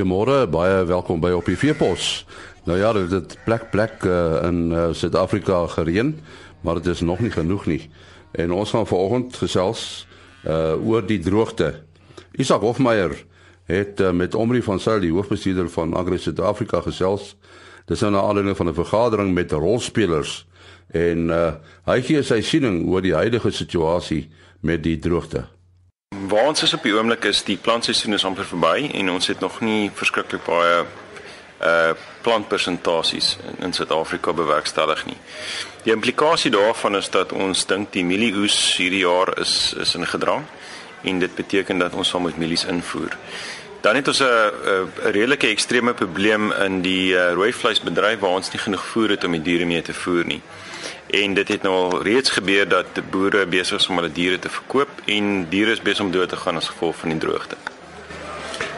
Goeiemôre, baie welkom by op die Veepos. Nou ja, dit het plek plek uh, in uh, Suid-Afrika gereën, maar dit is nog nie genoeg nie. En ons gaan vanoggend gesels uh oor die droogte. Isak Hofmeyer het uh, met Omri van Sail, die hoofbestuurder van Agri Suid-Afrika gesels. Dis nou 'n aanleiding van 'n vergadering met rolspelers en uh hy gee sy siening oor die huidige situasie met die droogte. Waar ons is op die oomblik is die plantseisoen is amper verby en ons het nog nie verskriklik baie uh plantpresentasies in, in Suid-Afrika bewerkstellig nie. Die implikasie daarvan is dat ons dink die mielieoes hierdie jaar is is in gedrang en dit beteken dat ons sal moet mielies invoer. Dan het ons 'n 'n redelike ekstreme probleem in die uh, rooi vleisbedryf waar ons nie genoeg voer het om die diere mee te voer nie en dit het nou al reeds gebeur dat boere besig is om hulle diere te verkoop en diere is besig om dood te gaan as gevolg van die droogte.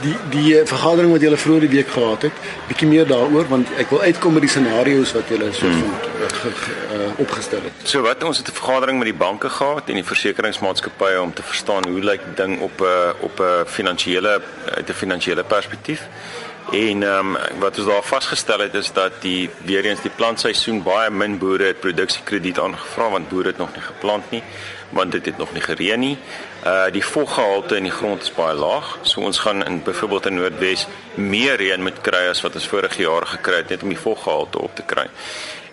Die die eh, vergadering wat julle vroeër die week gehad het, bietjie meer daaroor want ek wil uitkom met die scenario's wat julle so hmm. uh, opgestel het. So wat ons het 'n vergadering met die banke gehad en die versekeringsmaatskappye om te verstaan hoe lyk die ding op 'n uh, op 'n uh, finansiële uit 'n finansiële perspektief. En ehm um, wat ons daar vasgestel het is dat die weer eens die plantseisoen baie min boere het produksiekrediet aangevra want boere het nog nie geplant nie want dit het nog nie gereën nie. Uh die voggehalte in die grond is baie laag. So ons gaan in byvoorbeeld in Noordwes meer reën moet kry as wat ons vorige jaar gekry het net om die voggehalte op te kry.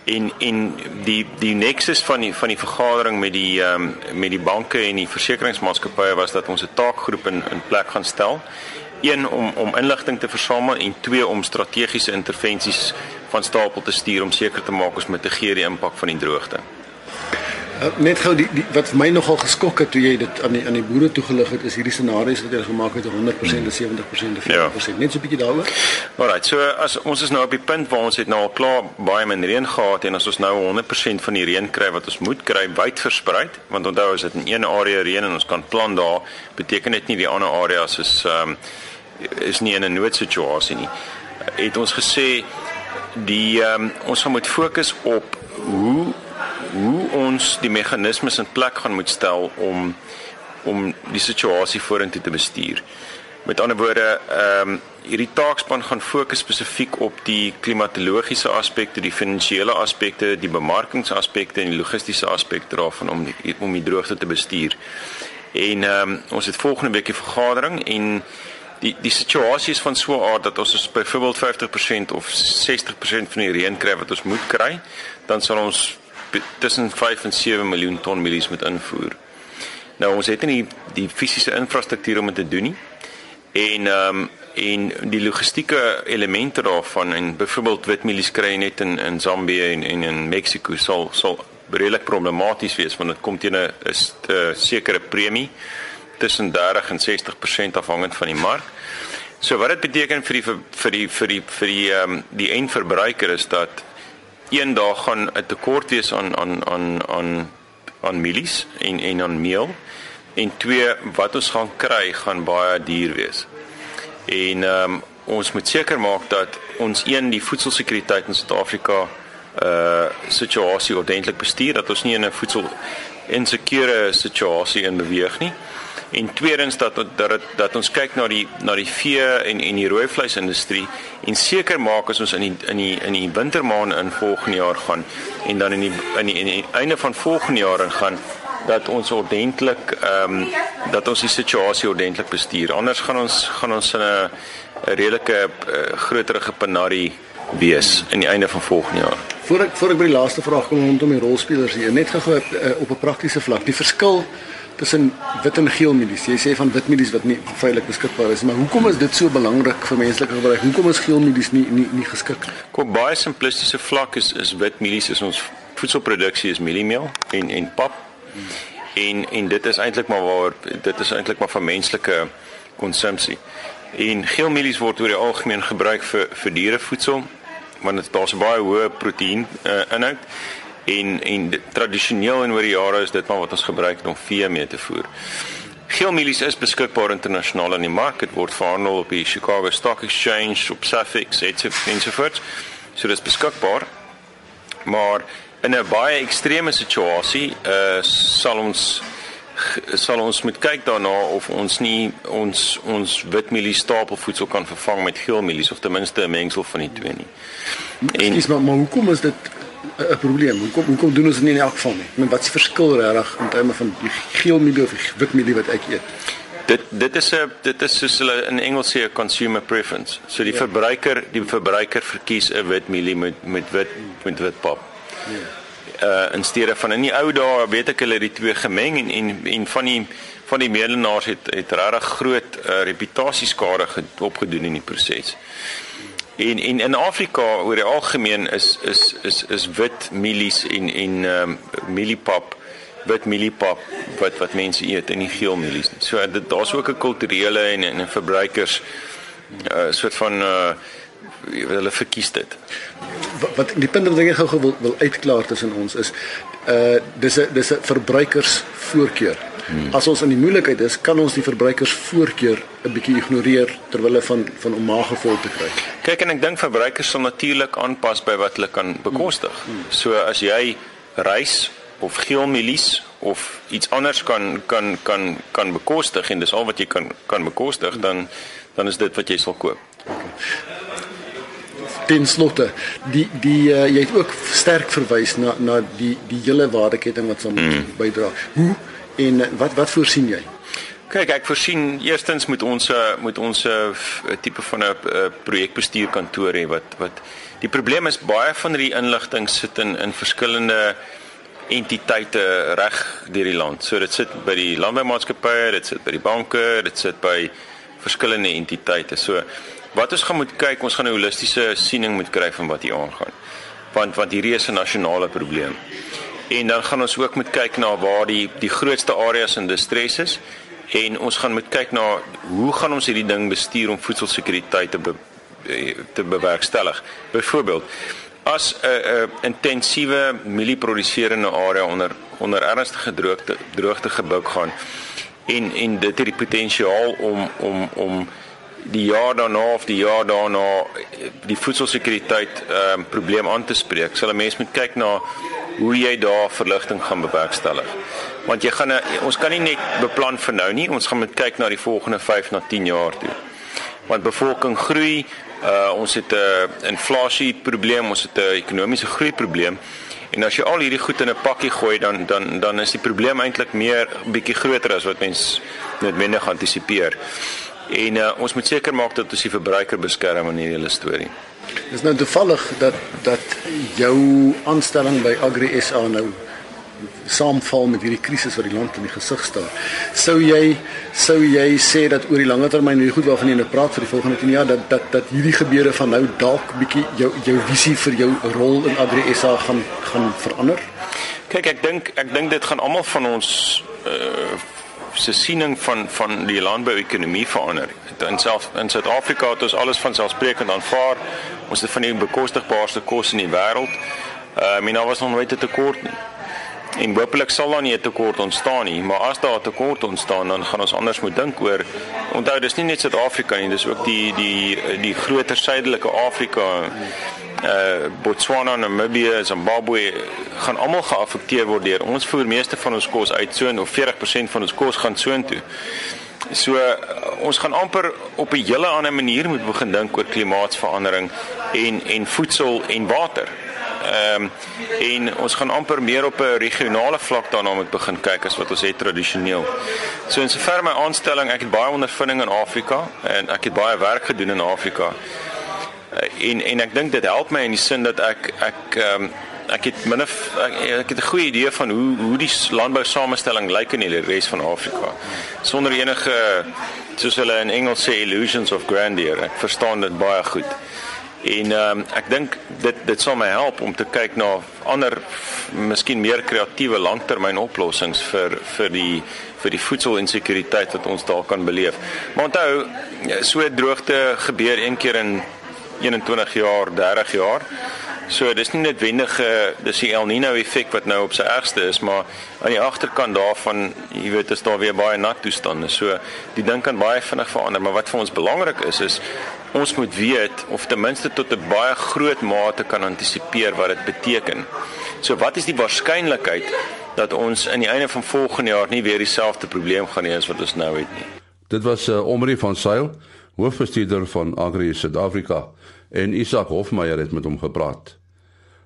En en die die nexus van die van die vergadering met die ehm um, met die banke en die versekeringsmaatskappye was dat ons 'n taakgroep in in plek gaan stel een om om inligting te versamel en twee om strategiese intervensies van stapel te stuur om seker te maak ons mitigeer die impak van die droogte. Uh, net gou die, die wat my nogal geskok het toe jy dit aan die aan die boere toegelig het is hierdie scenario's wat jy gemaak het 100% of 70% of 40%. Ja. Net so 'n bietjie daaroor. Alrite, so as ons is nou op die punt waar ons het nou al klaar baie min reën gehad en as ons nou 100% van die reën kry wat ons moet kry wyd versprei, want onthou as dit in een area reën en ons kan plan daar, beteken dit nie die ander areas is ehm um, is nie in 'n noodsituasie nie. Het ons gesê die um, ons gaan moet fokus op hoe ons die meganismes in plek gaan moet stel om om die situasie vorentoe te bestuur. Met ander woorde, ehm um, hierdie taakspan gaan fokus spesifiek op die klimatologiese aspekte, die finansiële aspekte, die bemarkingsaspekte en die logistiese aspekte daarvan om die, om die droogte te bestuur. En ehm um, ons het volgende week 'n vergadering en die die situasie is van so 'n aard dat ons byvoorbeeld 50% of 60% van die reën kry wat ons moet kry, dan sal ons tussen 5 en 7 miljoen ton mielies moet invoer. Nou ons het nie die fisiese infrastruktuur om dit te doen nie. En ehm um, en die logistieke elemente daarvan en byvoorbeeld witmielies kry net in in Zambië en en in Mexiko sal sal redelik problematies wees want dit kom teen 'n sekere premie tussen 30 en 60% afhangend van die mark. So wat dit beteken vir die vir die vir die vir die ehm um, die eindverbruiker is dat een dag gaan 'n tekort wees aan aan aan aan aan mielies en en aan meel en twee wat ons gaan kry gaan baie duur wees. En ehm um, ons moet seker maak dat ons een die voedselsekuriteit in Suid-Afrika uh situasie ordentlik bestuur dat ons nie in 'n voedsel insecure situasie in beweeg nie en tweedens dat dat dat, dat ons kyk na die na die vee en en die rooi vleisindustrie en seker maak as ons in die in die in die wintermaande in volgende jaar gaan en dan in die in die, in die einde van volgende jaar gaan dat ons ordentlik ehm um, dat ons die situasie ordentlik bestuur anders gaan ons gaan ons in 'n redelike uh, groterige penarie wees in die einde van volgende jaar. Voor ek voor ek by die laaste vraag kom rondom die rolspelers hier net gou uh, op 'n praktiese vlak die verskil tussen wit en geel mielies. Jy sê van wit mielies wat nie veilig beskikbaar is, maar hoekom is dit so belangrik vir menslike gebruik? Hoekom is geel mielies nie nie nie geskik nie? Kom baie simplistiese vlak is is wit mielies is ons voedselproduksie is mieliemeel en en pap. En en dit is eintlik maar waar dit is eintlik maar vir menslike konsumpsie. En geel mielies word oor die algemeen gebruik vir vir dierevoedsel want dit daar's baie hoë proteïen uh, inhoud en en tradisioneel en oor die jare is dit maar wat ons gebruik om vee mee te voer. Geelmielies is beskikbaar internasionaal in die mark. Dit word verhandel op die Chicago Stock Exchange, op Safex, ensovoorts. So dit is beskikbaar. Maar in 'n baie ekstreme situasie, uh sal ons sal ons moet kyk daarna of ons nie ons ons witmielie stapelvoedsel kan vervang met geelmielies of ten minste 'n mengsel van die twee nie. En dis maar, maar hoekom is dit 'n probleem? Hoekom hoekom doen ons dit nie in elk geval nie? Ek meen wat is die verskil regtig in terme van die geelmielie of die witmielie wat ek eet? Dit dit is 'n dit is soos hulle in Engels sê 'n consumer preference. So die ja. verbruiker die verbruiker verkies 'n witmielie met met wit met wit pap. Ja uh in steede van in die ou dae weet ek hulle het die twee gemeng en en en van die van die medelenaars het het regtig groot uh, reputasieskade opgedoen in die proses. En en in Afrika oor die algemeen is is is is wit mielies en en ehm um, mieliepap wit mieliepap wat wat mense eet en nie geel mielies nie. So dit daar's ook 'n kulturele en 'n verbruikers uh soort van uh hulle verkies dit wat die punt wat ek gou wil wil uitklaar tussen ons is uh dis 'n dis 'n verbruikersvoorkeur. Hmm. As ons in die moeilikheid is, kan ons die verbruikersvoorkeur 'n bietjie ignoreer terwyl hulle van van om magevol te kry. Kyk en ek dink verbruikers sal natuurlik aanpas by wat hulle kan bekostig. Hmm. Hmm. So as jy rys of geelmielies of iets anders kan kan kan kan bekostig en dis al wat jy kan kan bekostig, dan dan is dit wat jy sal koop. Ten slotte die die uh, jy het ook sterk verwys na na die die hele waardeketting wat sal mm. bydra. Hoe en wat wat voorsien jy? Kyk, ek voorsien eerstens moet ons eh, moet ons 'n eh, tipe van 'n projekbestuurkantoor hê wat wat die probleem is baie van die inligting sit in in verskillende entiteite reg deur die land. So dit sit by die landboumaatskappye, dit sit by die banke, dit sit by verskillende entiteite. So wat ons gaan moet kyk, ons gaan 'n holistiese siening moet kry van wat hier aangaan. Want want hierdie is 'n nasionale probleem. En dan gaan ons ook moet kyk na waar die die grootste areas in distress is en ons gaan moet kyk na hoe gaan ons hierdie ding bestuur om voedselsekuriteit te be, te bewerkstellig. Byvoorbeeld as 'n 'n intensiewe mielieproduserende area onder onder ernstige droogte droogte gebuk gaan en en dit het die potensiaal om om om die jaar daarna of die jaar daarna die voedselsekuriteit ehm um, probleem aan te spreek, sal 'n mens moet kyk na hoe jy daar verligting gaan bewerkstellig. Want jy gaan ons kan nie net beplan vir nou nie, ons gaan moet kyk na die volgende 5 na 10 jaar toe. Want bevolking groei, uh ons het 'n uh, inflasie probleem, ons het 'n uh, ekonomiese groei probleem. En as jy al hierdie goed in 'n pakkie gooi dan dan dan is die probleem eintlik meer bietjie groter as wat mens noodwendig antisipeer. En uh, ons moet seker maak dat ons die verbruiker beskerm in hierdie hele storie. Dis nou toevallig dat dat jou aanstelling by Agri SA nou saamval met hierdie krisis wat die land in die gesig staar. Sou jy sou jy sê dat oor die lange termyn hierdie goed waarvan jy nou praat vir die volgende 10 jaar dat dat dat hierdie gebeure van nou dalk bietjie jou jou visie vir jou rol in Agri SA gaan gaan verander? Kyk, ek dink ek dink dit gaan almal van ons uh se siening van van die landbouekonomie verander. In self in Suid-Afrika het ons alles van selfsprekend aanvaar. Ons het van die bekostigbaarste kos in die wêreld. Uh mina was nog nooit te tekort nie. En hopelik sal daar nie 'n tekort ontstaan nie, maar as daar 'n tekort ontstaan, dan gaan ons anders moet dink oor onthou dis nie net Suid-Afrika nie, dis ook die die die groter suidelike Afrika uh Botswana, Namibië, Zimbabwe gaan almal geaffekteer word deur ons voer meeste van ons kos uit so en of 40% van ons kos gaan soontoe. So uh, ons gaan amper op 'n hele ander manier moet begin dink oor klimaatsverandering en en voedsel en water. Ehm um, en ons gaan amper meer op 'n regionale vlak daarna moet begin kyk as wat ons het tradisioneel. So in sover my aanstelling, ek het baie ondervinding in Afrika en ek het baie werk gedoen in Afrika. Uh, en en ek dink dit help my in die sin dat ek ek ehm um, ek het min of ek, ek het 'n goeie idee van hoe hoe die landbou samestelling lyk in die res van Afrika. Sonder enige soos hulle in Engels sê illusions of grandeur. Ek verstaan dit baie goed. En ehm um, ek dink dit dit sal my help om te kyk na ander miskien meer kreatiewe langtermynoplossings vir vir die vir die voedselinsekuriteit wat ons daar kan beleef. Maar onthou, so droogte gebeur een keer in 21 jaar, 30 jaar. So dis nie noodwendig uh, dis die El Nino effek wat nou op sy ergste is, maar aan die agterkant daarvan, jy weet, is daar weer baie nat toestande. So die ding kan baie vinnig verander, maar wat vir ons belangrik is is ons moet weet of ten minste tot 'n baie groot mate kan antisipeer wat dit beteken. So wat is die waarskynlikheid dat ons aan die einde van volgende jaar nie weer dieselfde probleem gaan hê as wat ons nou het nie. Dit was uh, Omri van Sail, hoofbestuurder van Agri Suid-Afrika en Isak Hofmeyer het met hom gepraat.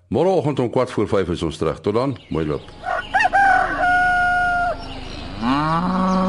Môreoggend om 4:45 is ons terug. Tot dan, mooi loop. Ah.